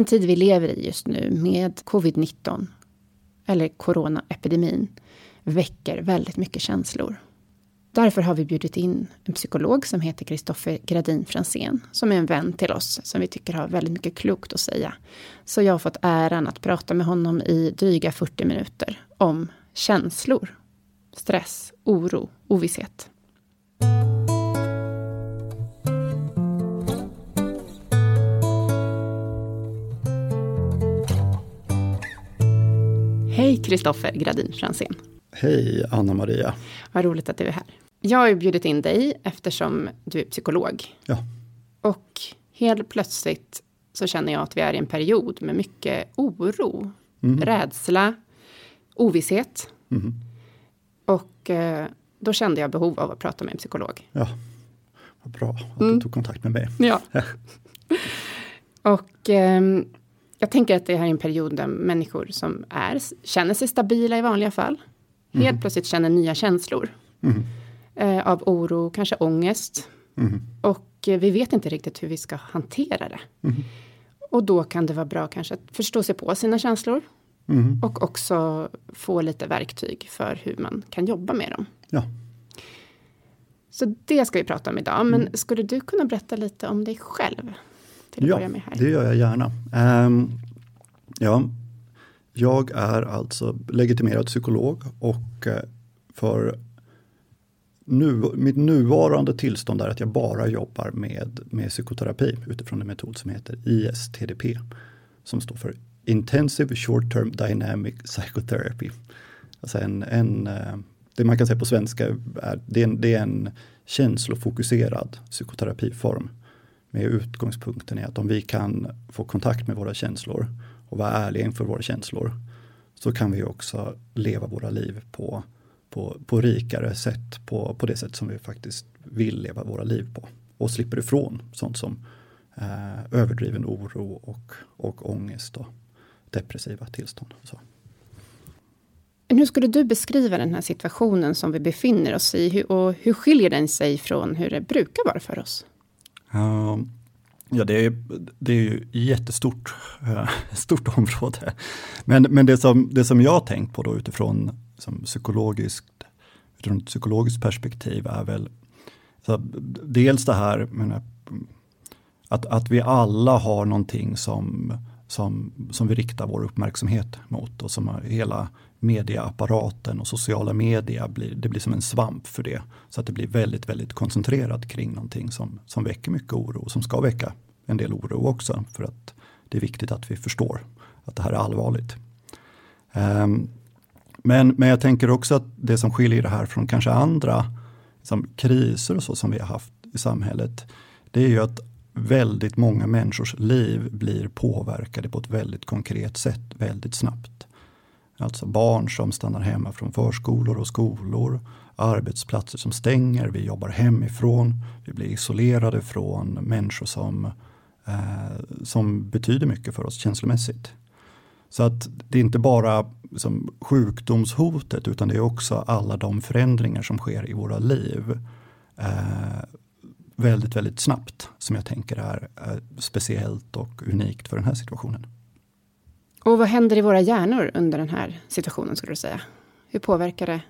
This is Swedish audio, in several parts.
Den tid vi lever i just nu med covid-19, eller coronaepidemin, väcker väldigt mycket känslor. Därför har vi bjudit in en psykolog som heter Kristoffer Gradin Fransén, som är en vän till oss, som vi tycker har väldigt mycket klokt att säga. Så jag har fått äran att prata med honom i dryga 40 minuter om känslor, stress, oro, ovisshet. Hej Kristoffer Gradin Fransén. Hej Anna-Maria. Vad roligt att du är här. Jag har ju bjudit in dig eftersom du är psykolog. Ja. Och helt plötsligt så känner jag att vi är i en period med mycket oro, mm. rädsla, ovisshet. Mm. Och eh, då kände jag behov av att prata med en psykolog. Ja, vad bra att du mm. tog kontakt med mig. Ja. och eh, jag tänker att det här är en period där människor som är, känner sig stabila i vanliga fall, helt mm. plötsligt känner nya känslor. Mm. Eh, av oro, kanske ångest. Mm. Och eh, vi vet inte riktigt hur vi ska hantera det. Mm. Och då kan det vara bra kanske att förstå sig på sina känslor. Mm. Och också få lite verktyg för hur man kan jobba med dem. Ja. Så det ska vi prata om idag. Men mm. skulle du kunna berätta lite om dig själv? Till att ja, börja med här. det gör jag gärna. Um, ja, jag är alltså legitimerad psykolog och eh, för nu, mitt nuvarande tillstånd är att jag bara jobbar med, med psykoterapi utifrån en metod som heter ISTDP. Som står för Intensive Short Term Dynamic Psychotherapy. Alltså en, en, eh, det man kan säga på svenska är, det är en, det är en känslofokuserad psykoterapiform. Med utgångspunkten i att om vi kan få kontakt med våra känslor och vara ärliga inför våra känslor så kan vi också leva våra liv på på, på rikare sätt, på, på det sätt som vi faktiskt vill leva våra liv på. Och slipper ifrån sånt som eh, överdriven oro och, och ångest och depressiva tillstånd. Så. Hur skulle du beskriva den här situationen som vi befinner oss i? Och hur skiljer den sig från hur det brukar vara för oss? Ehm, ja, det är, det är ju jättestort eh, stort område. Men, men det, som, det som jag tänkt på då utifrån som psykologiskt, utifrån ett psykologiskt perspektiv är väl så dels det här menar, att, att vi alla har någonting som, som, som vi riktar vår uppmärksamhet mot och som hela mediaapparaten och sociala media blir, det blir som en svamp för det. Så att det blir väldigt, väldigt koncentrerat kring någonting som, som väcker mycket oro och som ska väcka en del oro också. För att det är viktigt att vi förstår att det här är allvarligt. Um, men, men jag tänker också att det som skiljer det här från kanske andra som kriser och så som vi har haft i samhället, det är ju att väldigt många människors liv blir påverkade på ett väldigt konkret sätt väldigt snabbt. Alltså barn som stannar hemma från förskolor och skolor, arbetsplatser som stänger, vi jobbar hemifrån, vi blir isolerade från människor som, eh, som betyder mycket för oss känslomässigt. Så att det är inte bara liksom, sjukdomshotet utan det är också alla de förändringar som sker i våra liv eh, väldigt, väldigt snabbt som jag tänker är, är speciellt och unikt för den här situationen. Och vad händer i våra hjärnor under den här situationen skulle du säga? Hur påverkar det?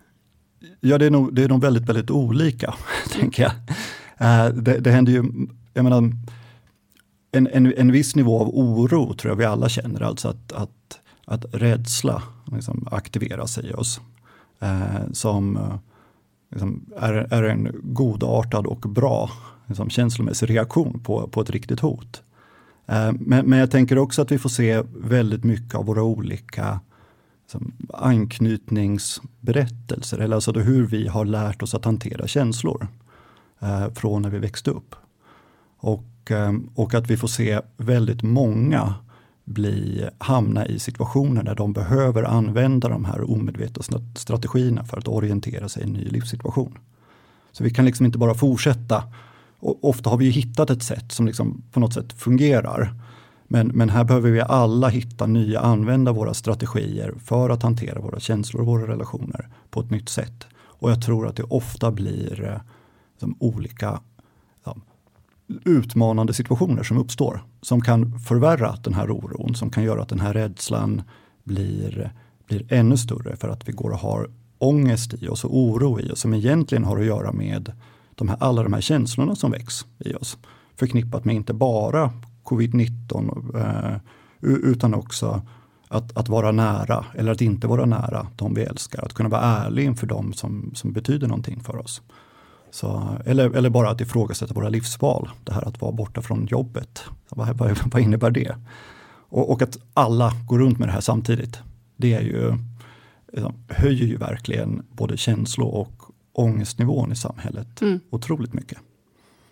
Ja, det är nog, det är nog väldigt, väldigt olika, tänker jag. Uh, det, det händer ju, jag menar, en, en, en viss nivå av oro tror jag vi alla känner, alltså att, att, att rädsla liksom aktiverar sig i oss. Uh, som uh, liksom är, är en godartad och bra liksom, känslomässig reaktion på, på ett riktigt hot. Eh, men, men, jag tänker också att vi får se väldigt mycket av våra olika liksom, anknytningsberättelser, eller alltså hur vi har lärt oss att hantera känslor eh, från när vi växte upp. Och, eh, och att vi får se väldigt många bli, hamna i situationer där de behöver använda de här omedvetna strategierna för att orientera sig i en ny livssituation. Så vi kan liksom inte bara fortsätta och ofta har vi hittat ett sätt som liksom på något sätt fungerar. Men, men här behöver vi alla hitta nya, använda våra strategier för att hantera våra känslor och våra relationer på ett nytt sätt. Och jag tror att det ofta blir eh, liksom, olika ja, utmanande situationer som uppstår. Som kan förvärra den här oron, som kan göra att den här rädslan blir, blir ännu större för att vi går och har ångest i oss och oro i oss som egentligen har att göra med de här, alla de här känslorna som väcks i oss. Förknippat med inte bara covid-19 eh, utan också att, att vara nära eller att inte vara nära de vi älskar. Att kunna vara ärlig inför dem som, som betyder någonting för oss. Så, eller, eller bara att ifrågasätta våra livsval. Det här att vara borta från jobbet. Vad, vad, vad innebär det? Och, och, att alla går runt med det här samtidigt. Det är ju, liksom, höjer ju verkligen både känslor och ångestnivån i samhället mm. otroligt mycket.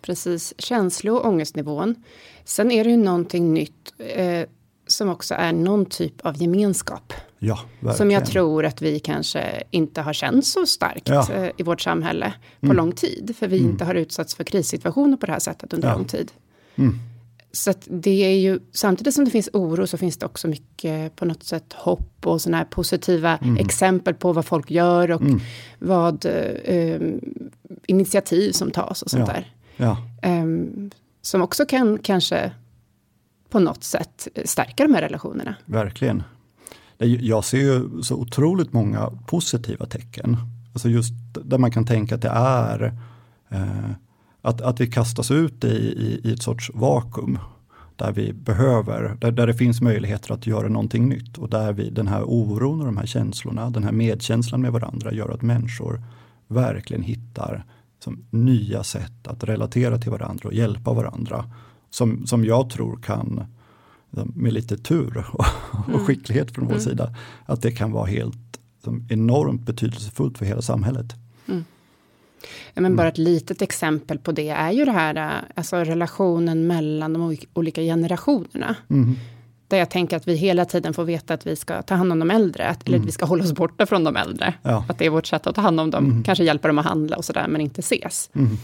Precis, känslo och ångestnivån. Sen är det ju någonting nytt eh, som också är någon typ av gemenskap. Ja. Som jag tror att vi kanske inte har känt så starkt ja. eh, i vårt samhälle på mm. lång tid. För vi mm. inte har utsatts för krissituationer på det här sättet under ja. lång tid. Mm. Så det är ju, samtidigt som det finns oro så finns det också mycket på något sätt hopp och sådana här positiva mm. exempel på vad folk gör och mm. vad eh, initiativ som tas och sånt ja. där. Ja. Um, som också kan kanske på något sätt stärka de här relationerna. Verkligen. Jag ser ju så otroligt många positiva tecken. Alltså just där man kan tänka att det är eh, att, att vi kastas ut i, i, i ett sorts vakuum där vi behöver, där, där det finns möjligheter att göra någonting nytt och där vi, den här oron och de här känslorna, den här medkänslan med varandra gör att människor verkligen hittar som, nya sätt att relatera till varandra och hjälpa varandra. Som, som jag tror kan, med lite tur och, och mm. skicklighet från vår mm. sida, att det kan vara helt som, enormt betydelsefullt för hela samhället. Mm. Ja, men bara ett litet exempel på det är ju det här, alltså relationen mellan de olika generationerna. Mm. Där jag tänker att vi hela tiden får veta att vi ska ta hand om de äldre, att, eller att mm. vi ska hålla oss borta från de äldre. Ja. Att det är vårt sätt att ta hand om dem, mm. kanske hjälpa dem att handla och sådär, men inte ses. Mm.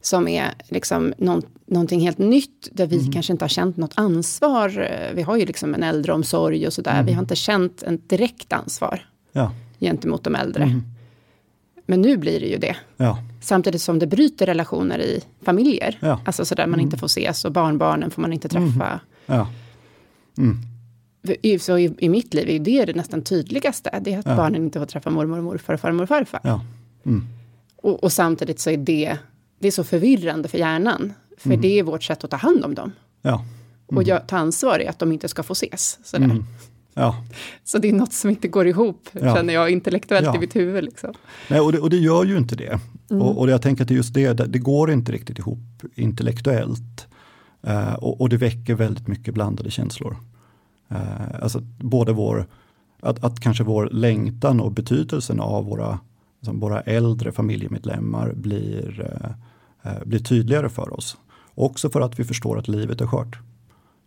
Som är liksom någon, någonting helt nytt, där vi mm. kanske inte har känt något ansvar. Vi har ju liksom en äldreomsorg och sådär, vi har inte känt ett direkt ansvar ja. gentemot de äldre. Men nu blir det ju det. Ja. Samtidigt som det bryter relationer i familjer. Ja. Alltså sådär man inte får ses och barnbarnen får man inte träffa. Ja. Mm. I- Så i, i mitt liv är det det nästan tydligaste. Det är att Ja. barnen inte får träffa mormor och morfar och farmor och farfar. Ja. Mm. Och, och samtidigt så är det, det är så förvirrande för hjärnan. För Mm. det är vårt sätt att ta hand om dem. Ja. Och jag, ta ansvar i att de inte ska få ses. Sådär. Ja. Så det är något som inte går ihop, Ja. känner jag, intellektuellt Ja. i mitt huvud. Liksom. Nej, och, det, och det gör ju inte det. Mm. Och, och jag tänker att det är just det, det, går inte riktigt ihop intellektuellt. Eh, och, och det väcker väldigt mycket blandade känslor. Eh, alltså både vår, att, att kanske vår längtan och betydelsen av våra, liksom våra äldre familjemedlemmar blir, eh, blir tydligare för oss. Också för att vi förstår att livet är skört.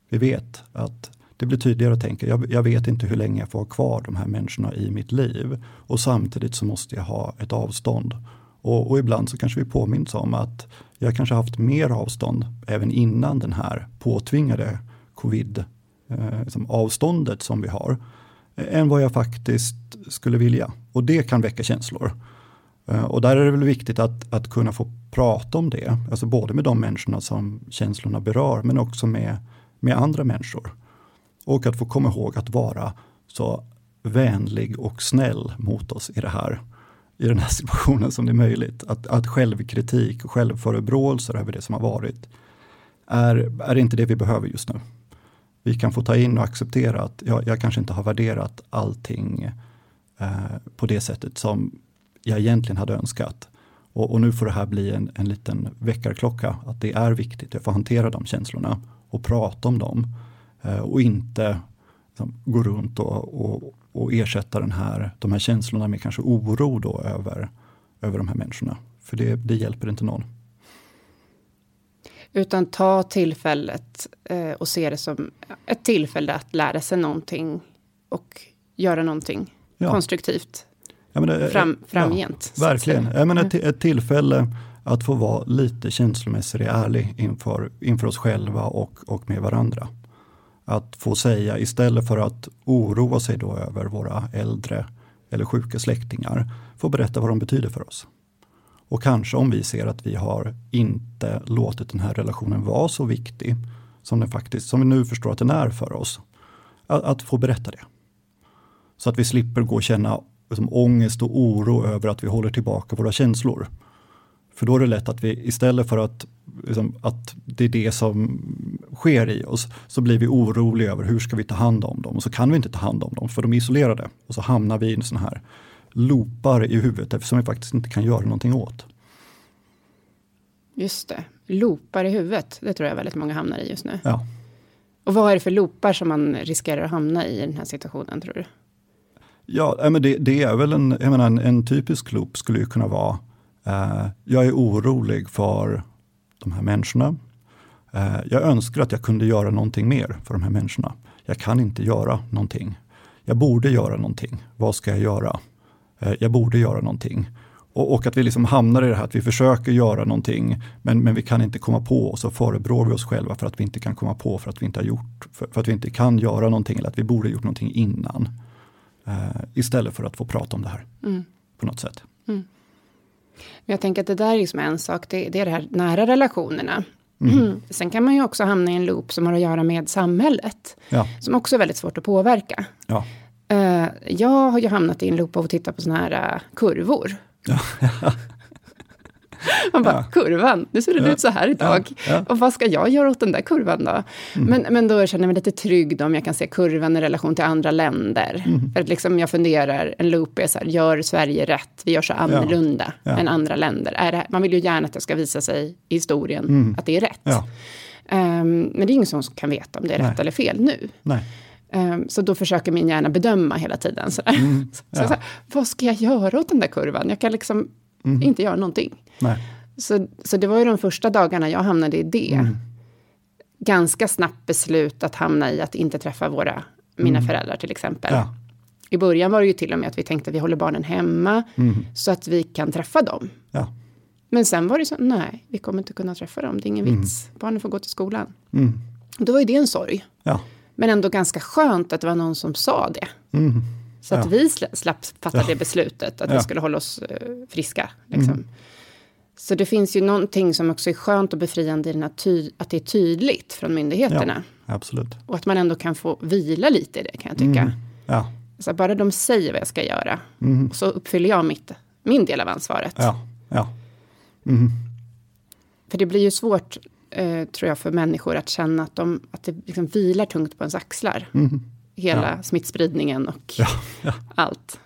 Vi vet att det blir tydligare att tänka, jag, jag vet inte hur länge jag får ha kvar de här människorna i mitt liv. Och samtidigt så måste jag ha ett avstånd. Och, och ibland så kanske vi påminns om att jag kanske haft mer avstånd även innan den här påtvingade covid eh, som avståndet som vi har. Eh, än vad jag faktiskt skulle vilja. Och det kan väcka känslor. Eh, och där är det väl viktigt att, att kunna få prata om det. Alltså både med de människorna som känslorna berör men också med, med andra människor. Och att få komma ihåg att vara så vänlig och snäll mot oss i det här i den här situationen som det är möjligt. Att, att självkritik och självförebråelser över det som har varit är, är inte det vi behöver just nu. Vi kan få ta in och acceptera att jag, jag kanske inte har värderat allting eh, på det sättet som jag egentligen hade önskat. Och, och nu får det här bli en, en liten väckarklocka, att det är viktigt, jag får hantera de känslorna och prata om dem. Eh, och inte liksom, gå runt och, och, och ersätta den här, de här känslorna med kanske oro då över, över de här människorna. För det, det hjälper inte någon. Utan ta tillfället eh, och se det som ett tillfälle att lära sig någonting och göra någonting Ja. konstruktivt Ja, men det- fram, ja, framgent. att Verkligen. Jag menar, ett, ett tillfälle att få vara lite känslomässig och ärlig inför, inför oss själva och, och med varandra. Att få säga istället för att oroa sig då över våra äldre eller sjuka släktingar, få berätta vad de betyder för oss. Och kanske om vi ser att vi har inte låtit den här relationen vara så viktig som den faktiskt, som vi nu förstår att den är för oss. Att, att få berätta det. Så att vi slipper gå och känna liksom, ångest och oro över att vi håller tillbaka våra känslor. För då är det lätt att vi istället för att, liksom, att det är det som sker i oss, så blir vi oroliga över hur ska vi ta hand om dem. Och så kan vi inte ta hand om dem för de är isolerade. Och så hamnar vi i en sån här loopar i huvudet eftersom vi faktiskt inte kan göra någonting åt. Just det. Loopar i huvudet, det tror jag väldigt många hamnar i just nu. Ja. Och vad är det för loopar som man riskerar att hamna i i den här situationen, tror du? Ja, men det, det är väl en, menar, en, en typisk loop skulle ju kunna vara, eh, jag är orolig för de här människorna. Eh, jag önskar att jag kunde göra någonting mer för de här människorna. Jag kan inte göra någonting. Jag borde göra någonting. Vad ska jag göra? Eh, jag borde göra någonting. Och, och att vi liksom hamnar i det här att vi försöker göra någonting men, men vi kan inte komma på och så förebrår vi oss själva för att vi inte kan komma på för att vi inte har gjort, för, för att vi inte kan göra någonting eller att vi borde gjort någonting innan. Eh, istället för att få prata om det här Mm. på något sätt. Men jag tänker att det där är liksom en sak, det, det är det här nära relationerna. Mm. Sen kan man ju också hamna i en loop som har att göra med samhället. Ja, Som också är väldigt svårt att påverka. ja, Eh, jag har ju hamnat i en loop av att titta på såna här eh, kurvor. Man bara, Ja. kurvan, nu ser det Ja. ut så här idag. Ja. Mm. Och vad ska jag göra åt den där kurvan då? Men, men då känner jag mig lite trygg då om jag kan se kurvan i relation till andra länder. Mm. För att liksom jag funderar, en loop är så här, gör Sverige rätt? Vi gör så annorlunda än andra länder. Är det, man vill ju gärna att det ska visa sig i historien att det är rätt. Mm. Ehm, men det är ingen som kan veta om det är rätt Nej. eller fel nu. nej, Ehm, så då försöker min hjärna bedöma hela tiden. Sådär. Mm. Så, ja. så, här, vad ska jag göra åt den där kurvan? Jag kan liksom Mm. inte göra någonting. nej, Så, så det var ju de första dagarna jag hamnade i det. Mm. Ganska snabbt beslut att hamna i att inte träffa våra, mina föräldrar till exempel. Mm. ja, I början var det ju till och med att vi tänkte att vi håller barnen hemma Mm. så att vi kan träffa dem. ja, Men sen var det så, nej, vi kommer inte kunna träffa dem, det är ingen vits. Barnen får gå till skolan. mm. Då var ju det en sorg. ja, Men ändå ganska skönt att det var någon som sa det. Så att vi slapp fatta det beslutet, att vi skulle hålla oss uh, friska. Liksom. Mm. Så det finns ju någonting som också är skönt och befriande i den här att det är tydligt från myndigheterna. Ja, absolut. Och att man ändå kan få vila lite i det kan jag tycka. Mm. Ja. Så bara de säger vad jag ska göra, mm. så uppfyller jag mitt, min del av ansvaret. Ja. Ja. Mm. För det blir ju svårt, eh, tror jag, för människor att känna att, de, att det liksom vilar tungt på ens axlar. Mm. Hela ja. smittspridningen och ja. Ja. allt.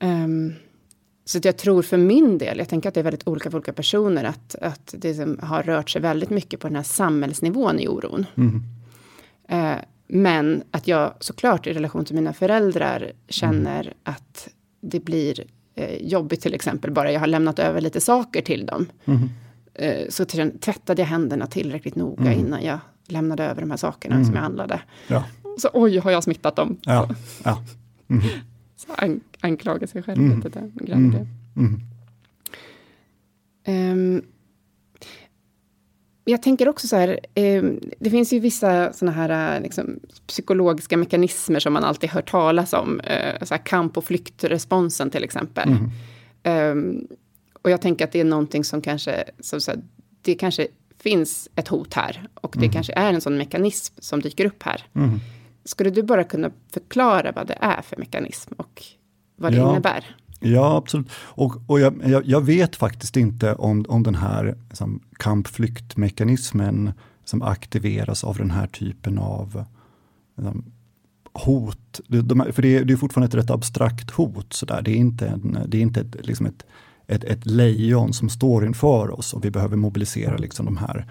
Um, så jag tror för min del, jag tänker att det är väldigt olika för olika personer, att, att det som har rört sig väldigt mycket på den här samhällsnivån i oron. Mm. Uh, men att jag såklart i relation till mina föräldrar känner mm. att det blir eh, jobbigt till exempel, bara jag har lämnat över lite saker till dem. Mm. Eh, så tvättade jag händerna tillräckligt noga mm. innan jag lämnade över de här sakerna mm. som jag handlade. Ja. Så oj, har jag smittat dem? Ja. Så, ja. Mm. så an anklaga sig själv mm. lite där. Mm. Um, jag tänker också så här, eh, det finns ju vissa sådana här liksom, psykologiska mekanismer som man alltid hör talas om. Eh, så kamp och flyktresponsen till exempel. Eh, och jag tänker att det är någonting som kanske, så, så här, det kanske finns ett hot här. Och det mm. kanske är en sån mekanism som dyker upp här. Mm. Skulle du bara kunna förklara vad det är för mekanism och vad det ja. innebär? Ja, absolut. Och, och jag, jag, jag, vet faktiskt inte om, om den här liksom, kampflyktmekanismen som aktiveras av den här typen av liksom, hot. De, för det är, det är fortfarande ett rätt abstrakt hot. Så där. Det är inte, en, det är inte ett, liksom ett, ett, ett lejon som står inför oss och vi behöver mobilisera liksom, de här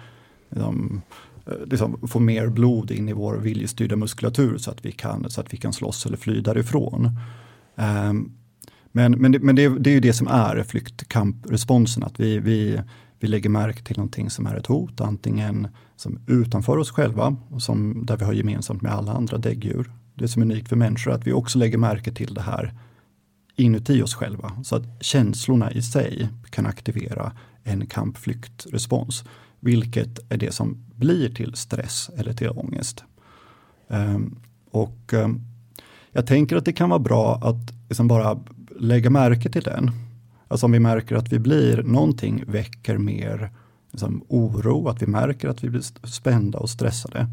liksom, Eh, liksom, få mer blod in i vår viljestyrda muskulatur så att vi kan, så att vi kan slåss eller fly därifrån. Um, men, men, det, men det, det, är ju det som är flyktkampresponsen, att vi, vi, vi lägger märke till någonting som är ett hot, antingen som utanför oss själva, som, där vi har gemensamt med alla andra däggdjur. Det som är unikt för människor är att vi också lägger märke till det här inuti oss själva. Så att känslorna i sig kan aktivera en kampflyktrespons. Vilket är det som blir till stress eller till ångest. Um, och um, jag tänker att det kan vara bra att liksom bara lägga märke till den. Alltså om vi märker att vi blir, någonting väcker mer liksom, oro, att vi märker att vi blir spända och stressade.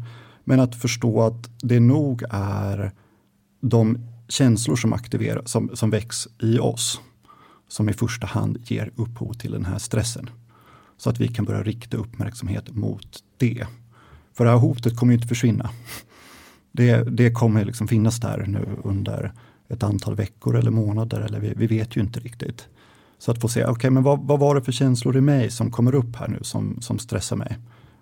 Men att förstå att det nog är de känslor som aktiveras, som, som väcks i oss, som i första hand ger upphov till den här stressen. Så att vi kan börja rikta uppmärksamhet mot det. För det här hotet kommer ju inte försvinna. Det, det kommer liksom finnas där nu under ett antal veckor eller månader, eller vi, vi vet ju inte riktigt. Så att få se, okej okay, men vad, vad, var det för känslor i mig som kommer upp här nu som, som stressar mig?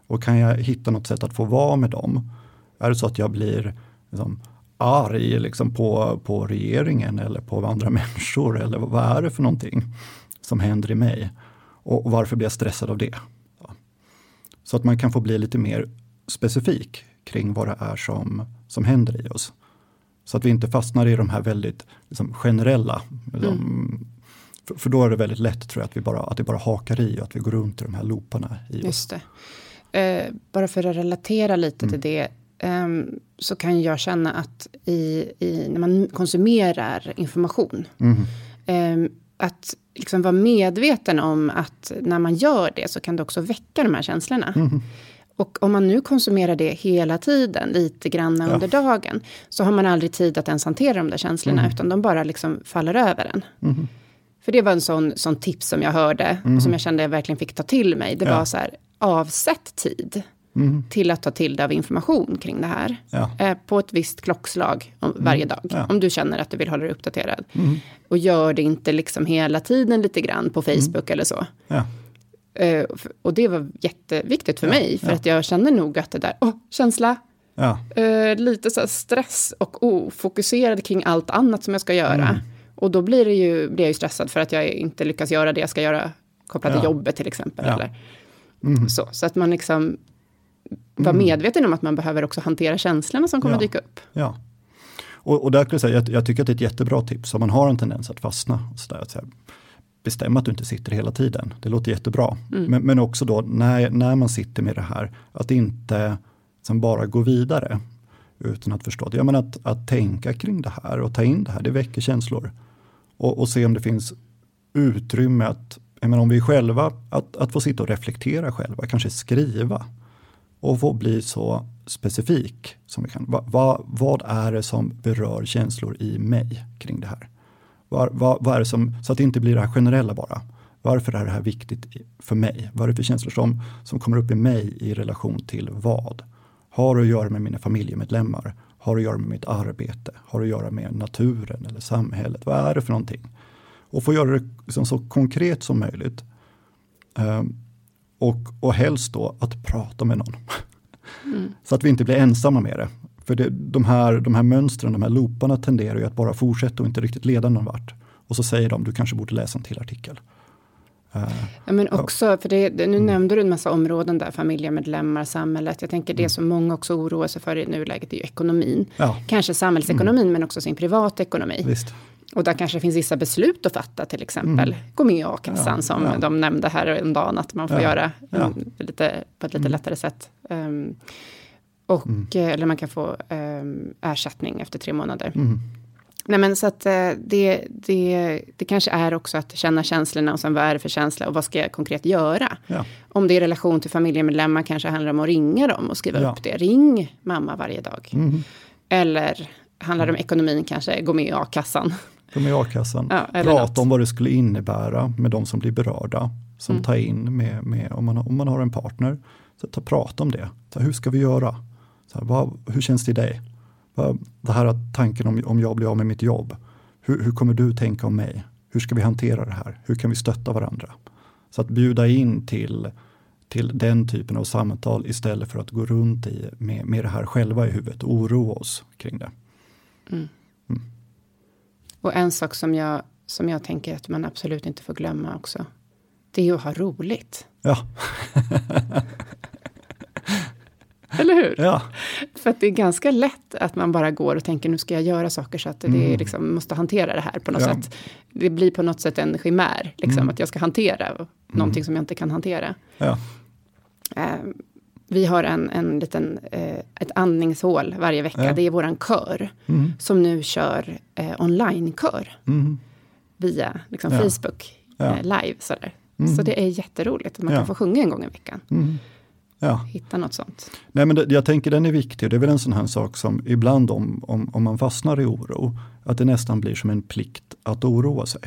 Och kan jag hitta något sätt att få vara med dem? Är det så att jag blir liksom, arg liksom på, på regeringen eller på andra människor eller vad är det för någonting som händer i mig? Och, varför blir jag stressad av det? Så att man kan få bli lite mer specifik kring vad det är som, som händer i oss. Så att vi inte fastnar i de här väldigt liksom, generella. Liksom, mm. för, för, då är det väldigt lätt tror jag att, vi bara, att det bara hakar i och att vi går runt i de här looparna. I Just det. Eh, bara för att relatera lite mm. till det. Eh, så kan jag känna att i, i, när man konsumerar information. Mm. Eh, att liksom vara medveten om att när man gör det så kan det också väcka de här känslorna. Mm. Och om man nu konsumerar det hela tiden, lite grann ja. under dagen, så har man aldrig tid att ens hantera de där känslorna, mm. utan de bara liksom faller över en. Mm. För det var en sån, sån tips som jag hörde, och som jag kände jag verkligen fick ta till mig. Det ja. var så här, avsätt tid mm. till att ta till dig av information kring det här. Ja. Eh, på ett visst klockslag om, mm. varje dag. Om du känner att du vill hålla dig uppdaterad. Mm. Och gör det inte liksom hela tiden lite grann på Facebook eller så. Uh, och det var jätteviktigt för ja, mig, för ja. att jag känner nog att det där, oh, känsla, ja. uh, lite så stress och ofokuserad kring allt annat som jag ska göra. Mm. Och då blir, det ju, blir jag ju stressad för att jag inte lyckas göra det jag ska göra kopplat till jobbet till exempel. Eller, mm. så, så att man liksom var mm. medveten om att man behöver också hantera känslorna som kommer dyka upp. Ja. Och, och där skulle jag säga, jag, jag, tycker att det är ett jättebra tips om man har en tendens att fastna. Så där, att säga, bestämma att du inte sitter hela tiden. Det låter jättebra. Mm. Men, men också då när, när man sitter med det här, att inte som bara gå vidare. utan att förstå det. Ja, men att, att tänka kring det här och ta in det här, det väcker känslor. Och, och se om det finns utrymme att, jag menar, om vi själva, att, att få sitta och reflektera själva, kanske skriva och få bli så specifik som vi kan. Va, va, vad är det som berör känslor i mig kring det här? Var, va, vad är det som, så att det inte blir det här generella bara. Varför är det här viktigt för mig? Vad är det för känslor som, som kommer upp i mig i relation till vad? Har det att göra med mina familjemedlemmar? Har det att göra med mitt arbete? Har det att göra med naturen eller samhället? Vad är det för någonting? Och få göra det liksom så konkret som möjligt. Um, och, och helst då att prata med någon. Mm. Så att vi inte blir ensamma med det. För det, de, här, de här mönstren, de här looparna tenderar ju att bara fortsätta och inte riktigt leda någon vart. Och så säger de, du kanske borde läsa en till artikel. Uh, ja, men också, för det, nu mm. nämnde du en massa områden där, familjemedlemmar, samhället. Jag tänker det mm. som många också oroar sig för i nuläget är ju ekonomin. Ja. Kanske samhällsekonomin, mm. men också sin privatekonomi. Visst. Och där kanske finns vissa beslut att fatta, till exempel mm. gå med i a-kassan, ja, som ja. de nämnde här en dag, att man får ja, göra um, lite, på ett lite mm. lättare sätt. Um, och, mm. Eh, eller man kan få um, ersättning efter tre månader. Mm. Nej men så att eh, det, det, det kanske är också att känna känslorna och sen vad är det för känsla och vad ska jag konkret göra? Ja. Om det är relation till familjemedlemmar kanske handlar om att ringa dem och skriva ja. upp det. Ring mamma varje dag. Mm. Eller handlar det om ekonomin kanske, gå med i a-kassan. Med i a-kassan. Ja, Prata något. om vad det skulle innebära med de som blir berörda. Som mm. tar in med, med om, man, om man har en partner. Så ta, prata om det. Så hur ska vi göra? Så här, vad, hur känns det i dig? Det här tanken om, om jag blir av med mitt jobb. Hur, hur kommer du tänka om mig? Hur ska vi hantera det här? Hur kan vi stötta varandra? Så att bjuda in till, till den typen av samtal istället för att gå runt i, med, med det här själva i huvudet och oroa oss kring det. Mm. Och en sak som jag, som jag tänker att man absolut inte får glömma också. Det är att ha roligt. Ja. Eller hur? Ja. För att det är ganska lätt att man bara går och tänker nu ska jag göra saker så att det mm. liksom, måste hantera det här på något ja. sätt. Det blir på något sätt en chimär, liksom, mm. att jag ska hantera mm. någonting som jag inte kan hantera. Ja. Uh, vi har en, en liten, uh, ett andningshål varje vecka, ja. det är våran kör, mm. som nu kör uh, online-kör. Mm. Via liksom, Facebook live. Sådär. Mm. Så det är jätteroligt att man kan få sjunga en gång i veckan. Mm ja. hitta något sånt. Nej, men det, jag tänker den är viktig det är väl en sån här sak som ibland om, om, om man fastnar i oro, att det nästan blir som en plikt att oroa sig.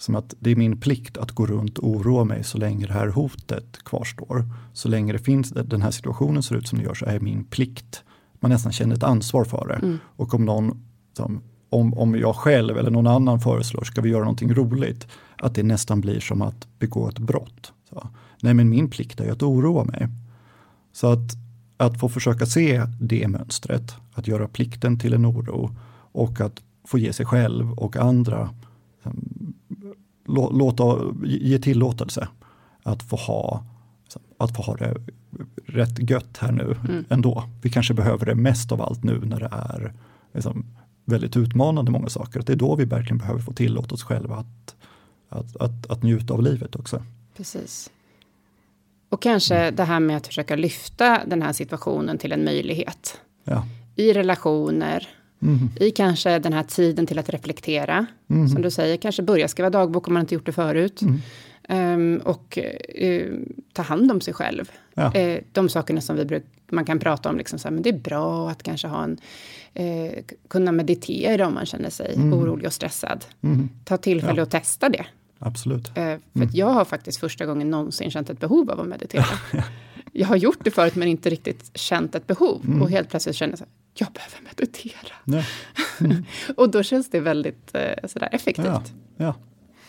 Som att det är min plikt att gå runt och oroa mig så länge det här hotet kvarstår. Så länge det finns, den här situationen ser ut som den gör så är min plikt. Man nästan känner ett ansvar för det. Mm. Och om någon, som, om, om jag själv eller någon annan föreslår, ska vi göra någonting roligt? Att det nästan blir som att begå ett brott. Så. Nej, men min plikt är ju att oroa mig. Så att, att få försöka se det mönstret, att göra plikten till en oro och att få ge sig själv och andra låta, ge tillåtelse att få ha att få ha det rätt gött här nu mm. ändå. Vi kanske behöver det mest av allt nu när det är liksom, väldigt utmanande många saker. Att det är då vi verkligen behöver få tillåta oss själva att, att, att, att njuta av livet också. Precis. Och kanske mm. det här med att försöka lyfta den här situationen till en möjlighet. Ja. I relationer, mm. i kanske den här tiden till att reflektera. Mm. Som du säger, kanske börja skriva dagbok om man inte gjort det förut. Um, och uh, ta hand om sig själv. Ja. Uh, de sakerna som vi bruk, man kan prata om, liksom så här, men det är bra att kanske ha en, uh, kunna meditera om man känner sig mm. orolig och stressad. Mm. Ta tillfälle ja. att testa det. Absolut. För mm. jag har faktiskt första gången någonsin känt ett behov av att meditera. jag har gjort det förut men inte riktigt känt ett behov. Mm. Och helt plötsligt känner jag jag behöver meditera. Mm. och då känns det väldigt eh, sådär effektivt. Ja, ja.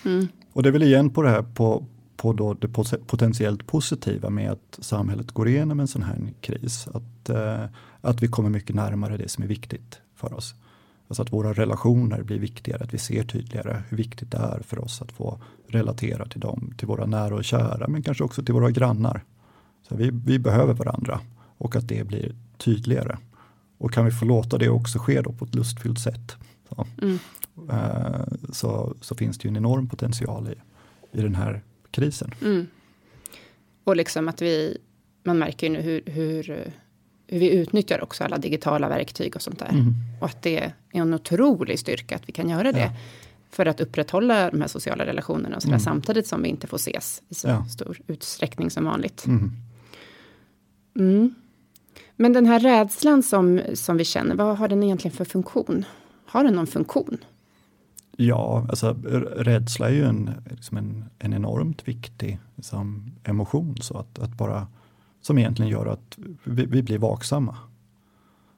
Mm. Och det är väl igen på det här på, på då det potentiellt positiva med att samhället går igenom en sån här kris. Att, eh, att vi kommer mycket närmare det som är viktigt för oss. Alltså att våra relationer blir viktigare, att vi ser tydligare hur viktigt det är för oss att få relatera till dem, till våra nära och kära, men kanske också till våra grannar. Så vi, vi behöver varandra och att det blir tydligare. Och kan vi få låta det också ske då på ett lustfyllt sätt så, mm. Eh, så, så, finns det ju en enorm potential i, i den här krisen. Mm. Och liksom att vi, man märker ju nu hur, hur hur vi utnyttjar också alla digitala verktyg och sånt där. Mm. Och att det är en otrolig styrka att vi kan göra det. Ja. För att upprätthålla de här sociala relationerna och sådär, mm. samtidigt som vi inte får ses i så ja. stor utsträckning som vanligt. Mm. Men den här rädslan som, som vi känner, vad har den egentligen för funktion? Har den någon funktion? Ja, alltså rädsla är ju en, liksom en, en enormt viktig liksom, emotion. Så att, att bara, som egentligen gör att vi, vi blir vaksamma.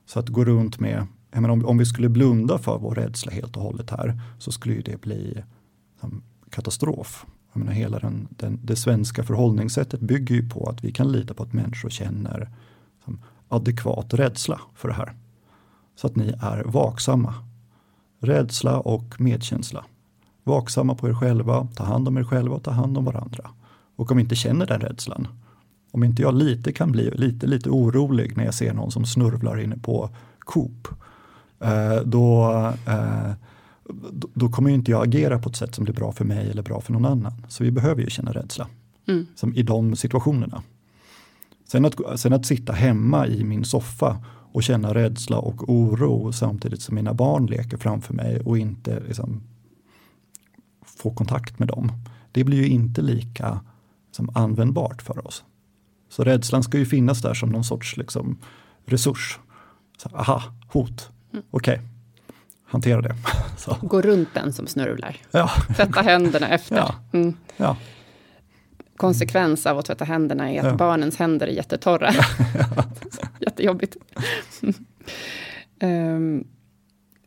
Så att gå runt med, menar, om, om vi skulle blunda för vår rädsla helt och hållet här så skulle det bli liksom, katastrof. Jag menar, hela den, den, det svenska förhållningssättet bygger ju på att vi kan lita på att människor känner liksom, adekvat rädsla för det här. Så att ni är vaksamma Rädsla och medkänsla. Vaksamma på er själva, ta hand om er själva och ta hand om varandra. Och om vi inte känner den rädslan, om inte jag lite kan bli lite, lite orolig när jag ser någon som snurvlar inne på Coop, eh, då, eh, då kommer inte jag agera på ett sätt som blir bra för mig eller bra för någon annan. Så vi behöver ju känna rädsla mm. som i de situationerna. Sen att, sen att sitta hemma i min soffa och känna rädsla och oro samtidigt som mina barn leker framför mig och inte liksom, få kontakt med dem. Det blir ju inte lika liksom, användbart för oss. Så rädslan ska ju finnas där som någon sorts liksom, resurs. Så, aha, hot, mm. okej, okay. hantera det. Så. Gå runt den som snurvlar. Ja. Tvätta händerna efter. Ja. Mm. Ja konsekvens av att tvätta händerna är att ja. barnens händer är jättetorra. Jättejobbigt. um,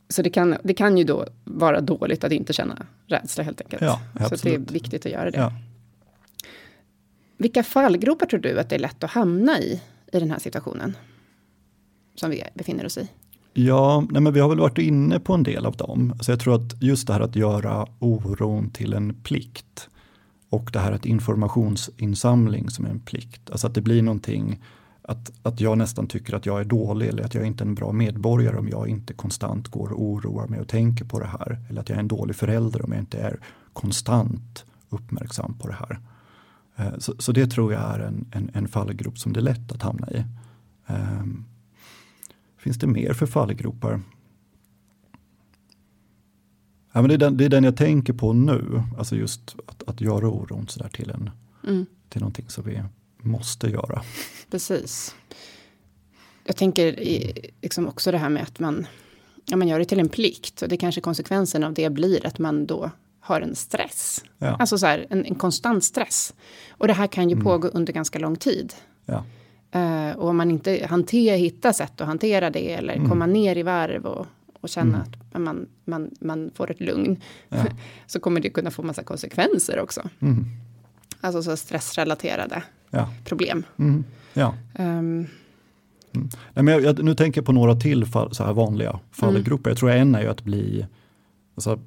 så det kan, det kan ju då vara dåligt att inte känna rädsla helt enkelt. Ja, så det är viktigt att göra det. Ja. Vilka fallgropar tror du att det är lätt att hamna i, i den här situationen? Som vi befinner oss i. Ja, nej men vi har väl varit inne på en del av dem. Så jag tror att just det här att göra oron till en plikt och det här att informationsinsamling som är en plikt. Alltså att det blir någonting att, att jag nästan tycker att jag är dålig eller att jag inte är en bra medborgare om jag inte konstant går och oroar mig och tänker på det här. Eller att jag är en dålig förälder om jag inte är konstant uppmärksam på det här. Eh, så, så det tror jag är en, en, en fallgrop som det är lätt att hamna i. Ehm, finns det mer för fallgropar? Ja, men det, är den, det är den jag tänker på nu, alltså just att, att göra oron så där till, en, mm. till någonting som vi måste göra. Precis. Jag tänker liksom också det här med att man, ja, man gör det till en plikt och det kanske konsekvensen av det blir att man då har en stress. Ja. Alltså så här, en, en, konstant stress. Och det här kan ju mm. pågå under ganska lång tid. Ja. Uh, och om man inte hanterar, hittar sätt att hantera det eller mm. komma ner i varv och, och känna mm. att man, man, man får ett lugn. Ja. så kommer det kunna få massa konsekvenser också. Mm. Alltså så stressrelaterade ja. problem. Mm. Ja. Um. Nej, men jag, jag, nu tänker jag på några till fall, så här vanliga fallgrupper. Mm. Jag tror en är ju att bli, alltså,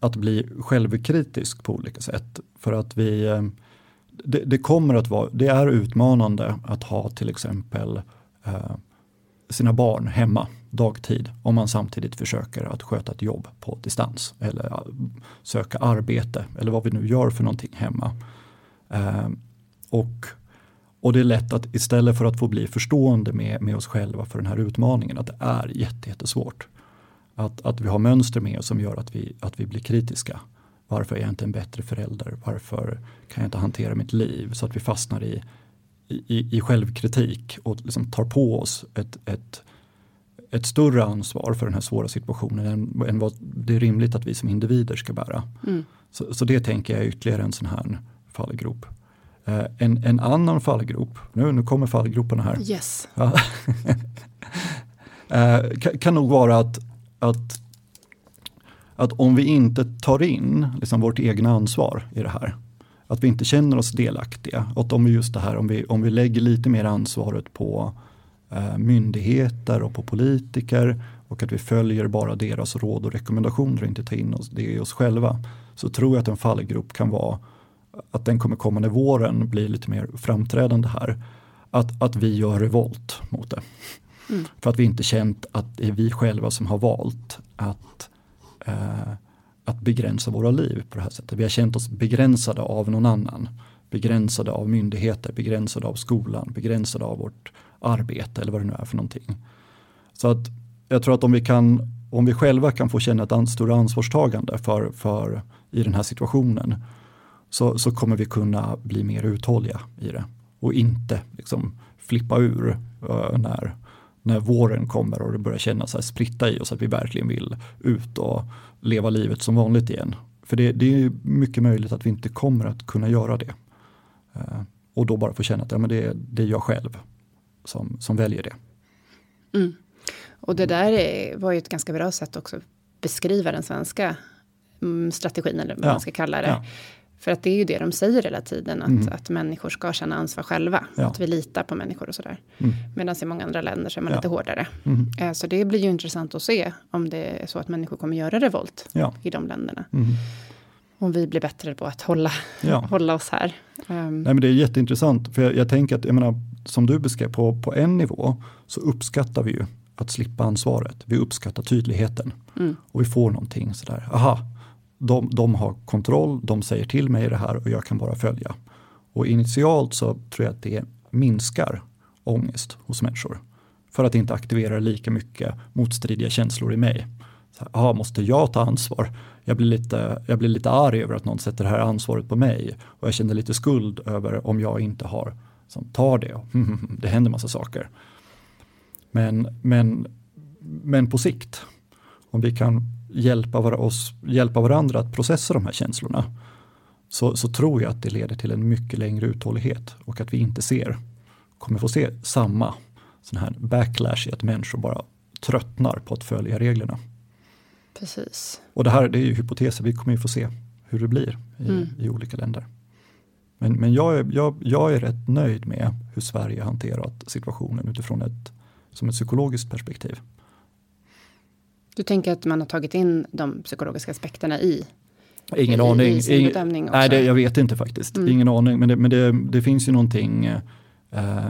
att bli självkritisk på olika sätt. För att vi, eh, det, det, kommer att vara, det är utmanande att ha till exempel eh, sina barn hemma dagtid om man samtidigt försöker att sköta ett jobb på distans eller söka arbete eller vad vi nu gör för någonting hemma. Eh, och, och det är lätt att istället för att få bli förstående med, med oss själva för den här utmaningen att det är jättesvårt. Att, att vi har mönster med oss som gör att vi, att vi blir kritiska. Varför är jag inte en bättre förälder? Varför kan jag inte hantera mitt liv? Så att vi fastnar i, i, i självkritik och liksom tar på oss ett, ett ett större ansvar för den här svåra situationen än, än vad det är rimligt att vi som individer ska bära. Mm. Så, så, det tänker jag är ytterligare en sån här fallgrop. Eh, en, en annan fallgrop, nu, nu kommer fallgroparna här. Yes. Ja. eh, kan, kan nog vara att, att, att om vi inte tar in liksom vårt egna ansvar i det här, att vi inte känner oss delaktiga, att om vi just det här, om vi, om vi lägger lite mer ansvaret på myndigheter och på politiker och att vi följer bara deras råd och rekommendationer och inte tar in oss, det i oss själva. Så tror jag att en fallgrop kan vara att den kommer kommande våren bli lite mer framträdande här. Att, att vi gör revolt mot det. Mm. För att vi inte känt att det är vi själva som har valt att, eh, att begränsa våra liv på det här sättet. Vi har känt oss begränsade av någon annan begränsade av myndigheter, begränsade av skolan, begränsade av vårt arbete eller vad det nu är för någonting. Så att jag tror att om vi, kan, om vi själva kan få känna ett större ansvarstagande för, för, i den här situationen så, så kommer vi kunna bli mer uthålliga i det och inte liksom, flippa ur uh, när, när våren kommer och det börjar kännas här spritta i oss att vi verkligen vill ut och leva livet som vanligt igen. För det, det är mycket möjligt att vi inte kommer att kunna göra det. Uh, och då bara få känna att ja, men det, det är jag själv som, som väljer det. Mm. Och det där är, var ju ett ganska bra sätt också att beskriva den svenska mm, strategin, eller vad ja. man ska kalla det. Ja. För att det är ju det de säger hela tiden, att, mm. att människor ska känna ansvar själva. Ja. Att vi litar på människor och sådär. Mm. Medan i många andra länder så är man ja. lite hårdare. Mm. Eh, så det blir ju intressant att se om det är så att människor kommer göra revolt ja. i de länderna. Om vi blir bättre på att hålla, hålla oss här. Um. Nej, men det är jätteintressant, för jag, jag tänker att, jag menar, som du beskrev, på, på en nivå så uppskattar vi ju att slippa ansvaret. Vi uppskattar tydligheten. Mm. Och vi får någonting sådär, aha, de, de har kontroll, de säger till mig det här och jag kan bara följa. Och initialt så tror jag att det minskar ångest hos människor. För att inte aktiverar lika mycket motstridiga känslor i mig. Så aha, måste jag ta ansvar? Jag blir, lite, jag blir lite arg över att någon sätter det här ansvaret på mig. Och jag känner lite skuld över om jag inte har som tar det. det händer massa saker. Men, men, men på sikt, om vi kan hjälpa, var oss, hjälpa varandra att processa de här känslorna så, så tror jag att det leder till en mycket längre uthållighet och att vi inte ser, kommer få se samma sån här backlash i att människor bara tröttnar på att följa reglerna. Precis. Och det här det är ju hypoteser, vi kommer ju få se hur det blir i, mm. i olika länder. Men, men jag, är, jag, jag är rätt nöjd med hur Sverige hanterat situationen utifrån ett, som ett psykologiskt perspektiv. Du tänker att man har tagit in de psykologiska aspekterna i Ingen i, aning. I sin Ingen, nej, det, jag vet inte faktiskt. Mm. Ingen aning. Men det, men det, det finns ju någonting. Eh,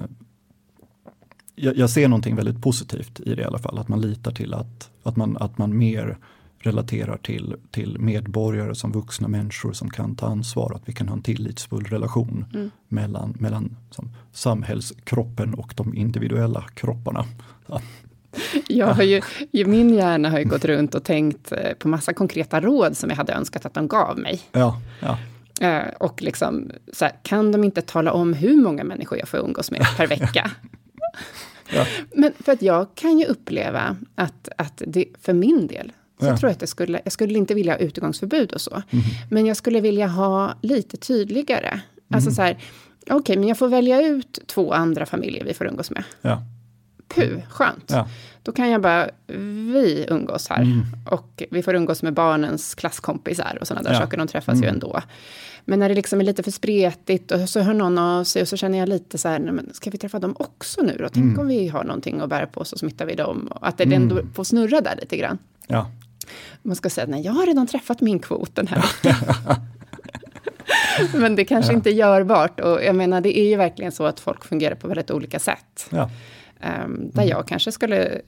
jag, jag, ser någonting väldigt positivt i det i alla fall. Att man litar till att, att, man, att man mer relaterar till, till medborgare som vuxna människor som kan ta ansvar. Att vi kan ha en tillitsfull relation mm. mellan, mellan som, samhällskroppen och de individuella kropparna. Så. Jag har ju, min hjärna har ju gått runt och tänkt eh, på massa konkreta råd som jag hade önskat att de gav mig. Ja, ja. Eh, och liksom, så här, kan de inte tala om hur många människor jag får umgås med per vecka? ja. Men för att jag kan ju uppleva att, att det, för min del, så ja. tror jag att jag skulle, jag skulle inte vilja ha utegångsförbud och så. Mm. Men jag skulle vilja ha lite tydligare. Mm. Alltså så här, okej, okay, men jag får välja ut två andra familjer vi får umgås med. Ja. Puh, skönt. Ja. Då kan jag bara, vi umgås här. Mm. Och vi får umgås med barnens klasskompisar och sådana där ja. saker. De träffas mm. ju ändå. Men när det liksom är lite för spretigt och så hör någon av sig och så känner jag lite så här, men ska vi träffa dem också nu då? Tänk mm. om vi har någonting att bära på så smittar vi dem. Och att det mm. ändå får snurra där lite grann. Ja. Man ska säga, nej jag har redan träffat min kvot den här Men det kanske ja. inte är görbart. Och jag menar, det är ju verkligen så att folk fungerar på väldigt olika sätt. Ja. Um, där mm. jag kanske skulle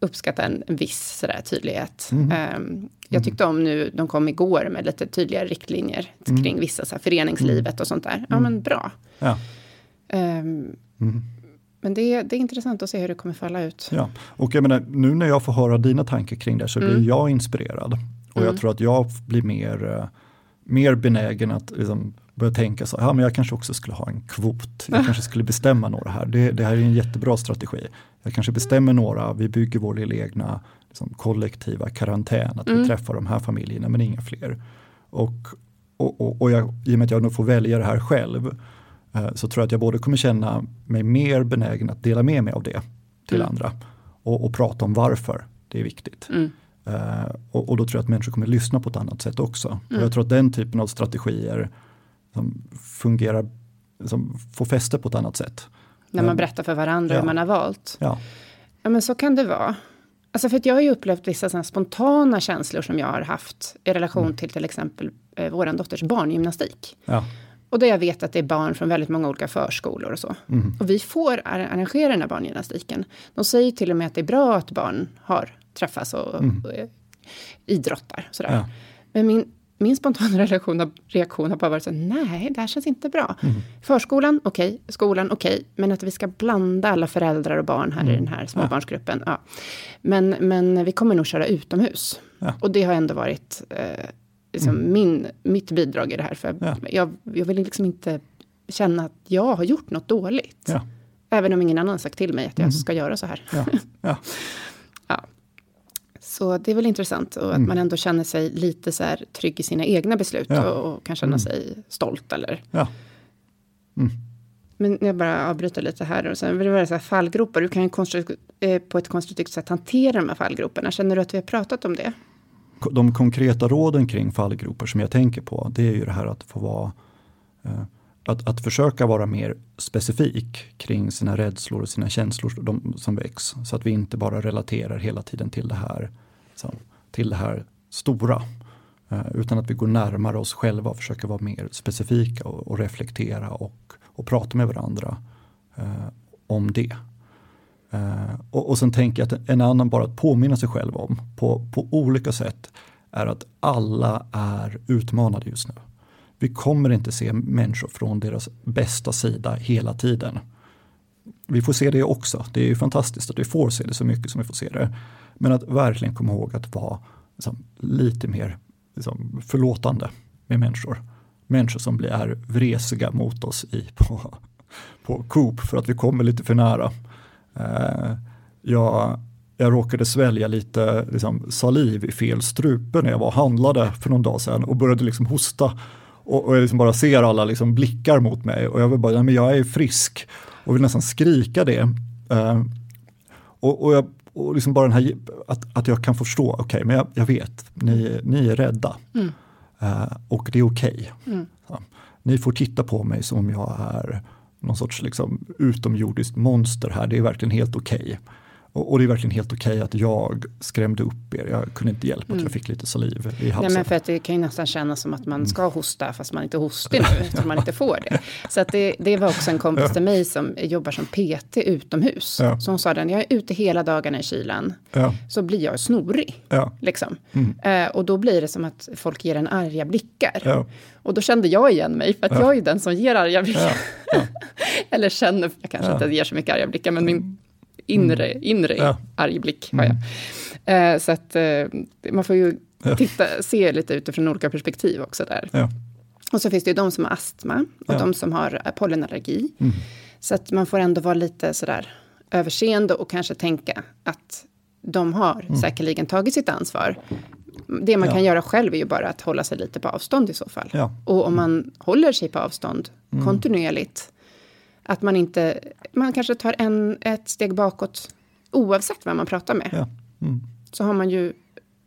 uppskatta en, en viss sådär, tydlighet. Mm. Um, jag tyckte om nu, de kom igår med lite tydligare riktlinjer mm. kring vissa så här, föreningslivet och sånt där. Ja men bra. Ja. Um, men det är, det är intressant att se hur det kommer falla ut. Ja, och jag menar, nu när jag får höra dina tankar kring det så blir mm. jag inspirerad. Och jag mm. tror att jag blir mer, uh, mer benägen att liksom, börja tänka så, ja men jag kanske också skulle ha en kvot. Jag kanske skulle bestämma några här. Det, det här är en jättebra strategi. Jag kanske bestämmer några, vi bygger vår lilla egna liksom, kollektiva karantän. Att mm. vi träffar de här familjerna men inga fler. Och, och, och, och jag, i och med att jag nu får välja det här själv eh, så tror jag att jag både kommer känna mig mer benägen att dela med mig av det till mm. andra. Och, och, prata om varför det är viktigt. Mm. Uh, och, och, då tror jag att människor kommer lyssna på ett annat sätt också. Och jag tror att den typen av strategier som fungerar, som får fäste på ett annat sätt. När man berättar för varandra ja. hur man har valt. Ja. ja, men så kan det vara. Alltså för att jag har ju upplevt vissa sådana spontana känslor som jag har haft i relation mm. till till exempel eh, våran dotters barngymnastik. Ja. Och där jag vet att det är barn från väldigt många olika förskolor och så. Mm. Och vi får arrangera den här barngymnastiken. De säger till och med att det är bra att barn har träffas och, mm. och idrottar. Sådär. Ja. Men min min spontana reaktion, reaktion har bara varit så nej, det här känns inte bra. Mm. Förskolan, okej, okay. skolan, okej, okay. men att vi ska blanda alla föräldrar och barn här mm. i den här småbarnsgruppen. Ja. Men, men vi kommer nog köra utomhus. Ja. Och det har ändå varit eh, liksom mm. min, mitt bidrag i det här. För ja. jag, jag vill liksom inte känna att jag har gjort något dåligt. Ja. Även om ingen annan har sagt till mig att jag mm. ska göra så här. Ja. Ja. ja. Så det är väl intressant och att mm. man ändå känner sig lite så här trygg i sina egna beslut och, och, kan känna mm. sig stolt eller. Ja. Mm. Men jag bara avbryter lite här och sen vill det vara så här fallgropar. Du kan ju eh, på ett konstruktivt sätt hantera de här fallgroparna. Känner du att vi har pratat om det? De konkreta råden kring fallgropar som jag tänker på, det är ju det här att få vara eh, att, att försöka vara mer specifik kring sina rädslor och sina känslor de, som väcks. Så att vi inte bara relaterar hela tiden till det här, liksom, till det här stora. Eh, utan att vi går närmare oss själva och försöker vara mer specifika och, och reflektera och, och prata med varandra eh, om det. Eh, och, och sen tänker jag att en annan bara att påminna sig själv om på, på olika sätt är att alla är utmanade just nu. Vi kommer inte se människor från deras bästa sida hela tiden. Vi får se det också. Det är ju fantastiskt att vi får se det så mycket som vi får se det. Men att verkligen komma ihåg att vara liksom, lite mer liksom, förlåtande med människor. Människor som blir vresiga mot oss i, på, på Coop för att vi kommer lite för nära. Eh, jag, jag råkade svälja lite liksom, saliv i fel strupe när jag var och handlade för någon dag sedan och började liksom hosta och, och jag liksom bara ser alla liksom blickar mot mig och jag vill bara, men jag är frisk och vill nästan skrika det. Uh, och, och, jag, och liksom bara den här, att, att jag kan förstå, okej, okay, men jag, jag, vet, ni, ni är rädda. Mm. Uh, och det är okej. Okay. Mm. Ni får titta på mig som om jag är någon sorts liksom utomjordiskt monster här, det är verkligen helt okej. Okay. Och, och, det är verkligen helt okej okay att jag skrämde upp er. Jag kunde inte hjälpa mm. att jag fick lite saliv i halsen. Nej, men för att det kan ju nästan kännas som att man ska hosta fast man inte hostar nu eftersom man inte får det. Så att det, det var också en kompis ja. till mig som jobbar som PT utomhus. Ja. Så hon sa den, jag är ute hela dagarna i kylan. Ja. Så blir jag snorig. Ja. Liksom. Mm. Uh, och då blir det som att folk ger en arga blickar. Och då kände jag igen mig, för att jag är ju den som ger arga blickar. Eller känner, jag kanske inte ger så mycket arga blickar, men min inre, mm. inre ja. arg blick har jag. Mm. Eh, så att eh, man får ju titta, se lite utifrån olika perspektiv också där. Ja. Och så finns det ju de som har astma och ja. de som har eh, pollenallergi. Mm. Så att man får ändå vara lite sådär överseende och kanske tänka att de har mm. säkerligen tagit sitt ansvar. Det man ja. kan göra själv är ju bara att hålla sig lite på avstånd i så fall. Ja. Och om man håller sig på avstånd mm. kontinuerligt att man inte, man kanske tar en, ett steg bakåt oavsett vem man pratar med. Ja. Mm. Så har man ju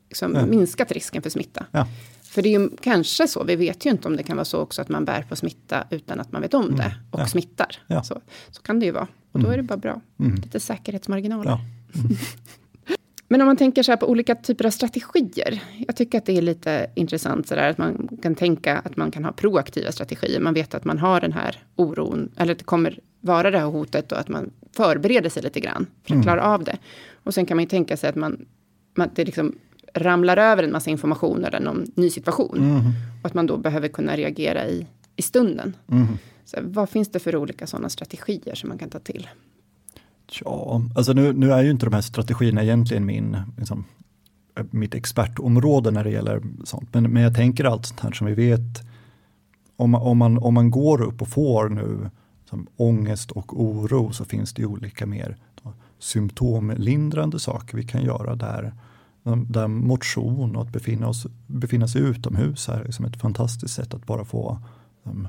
liksom ja. minskat risken för smitta. Ja. För det är ju kanske så, vi vet ju inte om det kan vara så också att man bär på smitta utan att man vet om mm. det och smittar. Så, så kan det ju vara. Och då mm. är det bara bra. Mm. Lite säkerhetsmarginaler. Men om man tänker så här på olika typer av strategier. Jag tycker att det är lite intressant så där, att man kan tänka att man kan ha proaktiva strategier. Man vet att man har den här oron, eller att det kommer vara det här hotet och att man förbereder sig lite grann för att mm. klara av det. Och sen kan man ju tänka sig att man, man det liksom ramlar över en massa information eller någon ny situation. Mm. Och att man då behöver kunna reagera i, i stunden. Mm. Så vad finns det för olika sådana strategier som man kan ta till? Ja, alltså nu, nu är ju inte de här strategierna egentligen min, liksom, eh, mitt expertområde när det gäller sånt. Men, men jag tänker allt sånt här som vi vet, om, om, man, om man går upp och får nu som ångest och oro så finns det olika mer då, symptomlindrande saker vi kan göra där. Där motion och att befinna, oss, befinna sig utomhus är liksom ett fantastiskt sätt att bara få um,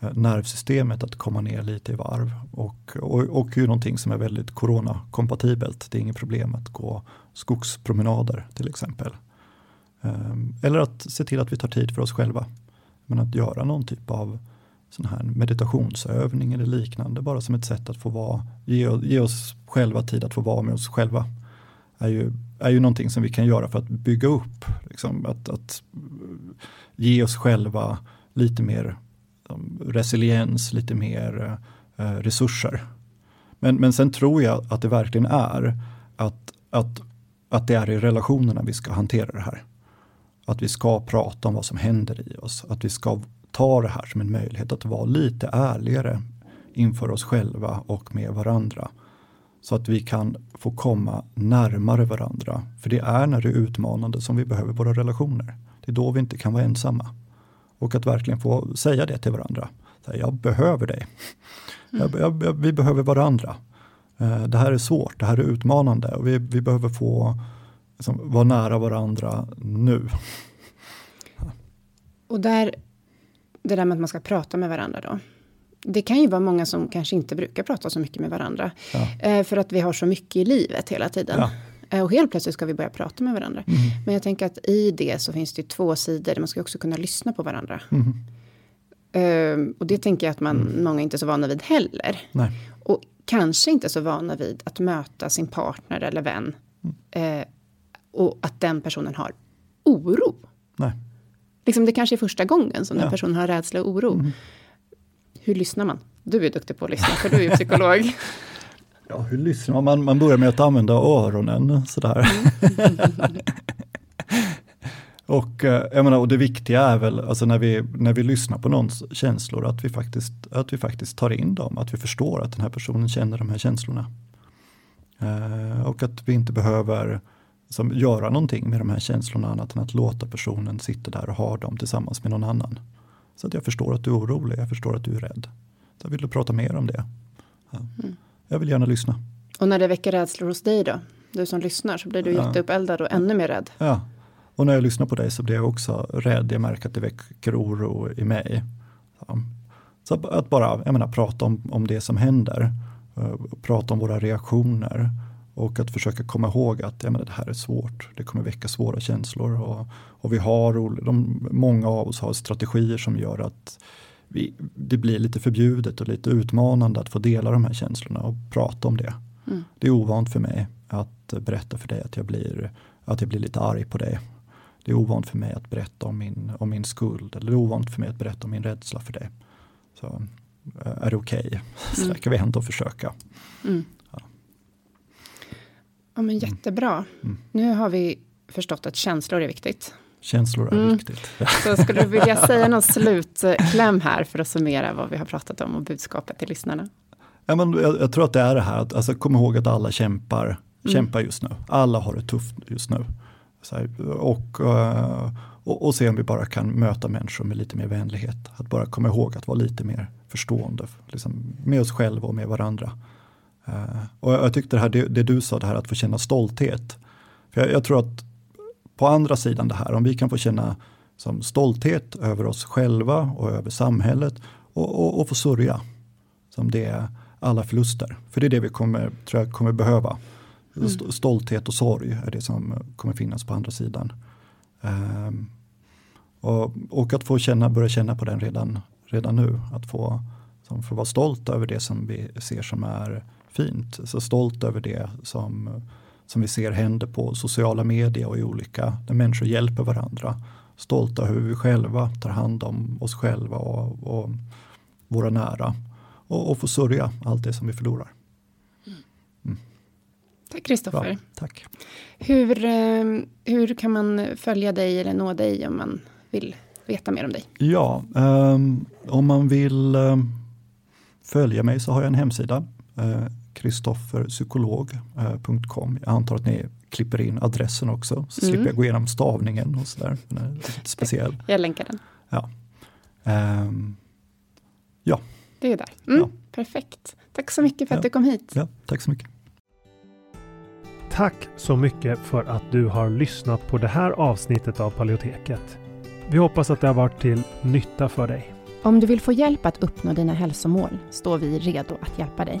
Eh, nervsystemet att komma ner lite i varv. Och, och, och ju någonting som är väldigt coronakompatibelt. Det är inget problem att gå skogspromenader till exempel. Ehm, eller att se till att vi tar tid för oss själva. Men att göra någon typ av sån här meditationsövning eller liknande bara som ett sätt att få vara, ge, ge oss själva tid att få vara med oss själva. Är ju, är ju någonting som vi kan göra för att bygga upp, liksom, att, att ge oss själva lite mer Liksom, resiliens, lite mer eh, resurser. Men, men sen tror jag att det verkligen är att, att, att det är i relationerna vi ska hantera det här. att vi ska prata om vad som händer i oss. Att vi ska ta det här som en möjlighet att vara lite ärligare inför oss själva och med varandra. Så att vi kan få komma närmare varandra. För det är när det är utmanande som vi behöver våra relationer. Det är då vi inte kan vara ensamma. Och att verkligen få säga det till varandra. Jag behöver dig. Mm. Jag, jag, vi behöver varandra. Eh, det här är svårt, det här är utmanande och vi, vi behöver få liksom, vara nära varandra nu. Och där, det där med att man ska prata med varandra då. Det kan ju vara många som kanske inte brukar prata så mycket med varandra. Ja. Eh, för att vi har så mycket i livet hela tiden. Ja. Eh, och helt plötsligt ska vi börja prata med varandra. Mm. Men jag tänker att i det så finns det två sidor. Man ska också kunna lyssna på varandra. Mm. Uh, och det tänker jag att man, mm. många inte är så vana vid heller. Nej. Och kanske inte så vana vid att möta sin partner eller vän. Uh, och att den personen har oro. Nej. Liksom det kanske är första gången som ja. den personen har rädsla och oro. Mm. Hur lyssnar man? Du är duktig på att lyssna, för du är psykolog. Ja, hur lyssnar man? Man börjar med att använda öronen sådär. Och, eh, jag menar, och det viktiga är väl, alltså när vi, när vi lyssnar på någons känslor, att vi, faktiskt, att vi faktiskt tar in dem, att vi förstår att den här personen känner de här känslorna. Eh, och att vi inte behöver som, göra någonting med de här känslorna annat än att låta personen sitta där och ha dem tillsammans med någon annan. Så att jag förstår att du är orolig, jag förstår att du är rädd. Så vill du prata mer om det? Ja. Mm. Jag vill gärna lyssna. Och när det väcker rädslor hos dig då? Du som lyssnar så blir du ja. jätteuppeldad och ännu mer rädd. Ja, och när jag lyssnar på dig så blir jag också rädd. Jag märker att det väcker oro i mig. Så, så att bara jag menar, prata om, om det som händer. Uh, prata om våra reaktioner. Och att försöka komma ihåg att jag menar, det här är svårt. Det kommer väcka svåra känslor. Och, och vi har, de, många av oss har strategier som gör att vi, det blir lite förbjudet och lite utmanande att få dela de här känslorna och prata om det. Mm. Det är ovant för mig att berätta för dig att jag blir, att jag blir lite arg på dig. Det är ovant för mig att berätta om min, om min skuld eller det är ovant för mig att berätta om min rädsla för dig. Så eh, är det okej? Okay? Mm. Så kan vi ändå försöka. Mm. Ja. ja. men jättebra. Mm. Nu har vi förstått att känslor är viktigt. Känslor är mm. viktigt. Så skulle du vilja säga någon slutkläm här för att summera vad vi har pratat om och budskapet till lyssnarna? Ja, men jag, jag tror att det är det här, att alltså, kom ihåg att alla kämpar, mm. kämpar just nu. Alla har det tufft just nu. Här, och, uh, och, och se om vi bara kan möta människor med lite mer vänlighet. Att bara komma ihåg att vara lite mer förstående liksom, med oss själva och med varandra. Uh, och jag, jag tyckte det här, det, det, du sa, det här att få känna stolthet. För jag, jag tror att på andra sidan det här, om vi kan få känna som stolthet över oss själva och över samhället och, och, och få sörja som det är alla förluster. För det är det vi kommer, tror jag, kommer behöva. Mm. Stolthet och sorg är det som kommer finnas på andra sidan. Um, och, och, att få känna, börja känna på den redan, redan nu. Att få, som, få vara stolt över det som vi ser som är fint. Så stolt över det som som vi ser händer på sociala medier och i olika, där människor hjälper varandra. Stolta över hur vi själva tar hand om oss själva och, och våra nära. Och, och få sörja allt det som vi förlorar. Mm. Tack Kristoffer. Tack. Hur, eh, hur kan man följa dig eller nå dig om man vill veta mer om dig? Ja, um, om man vill um, följa mig så har jag en hemsida. Uh, kristofferpsykolog.com. Jag antar att ni klipper in adressen också, så mm. slipper jag gå igenom stavningen och sådär. Den är lite speciell. Jag länkar den. Ja. Um, ja. Det är där. Mm, ja. Perfekt. Tack så mycket för att ja. du kom hit. Ja, tack så mycket. Tack så mycket för att du har lyssnat på det här avsnittet av Paleoteket. Vi hoppas att det har varit till nytta för dig. Om du vill få hjälp att uppnå dina hälsomål står vi redo att hjälpa dig.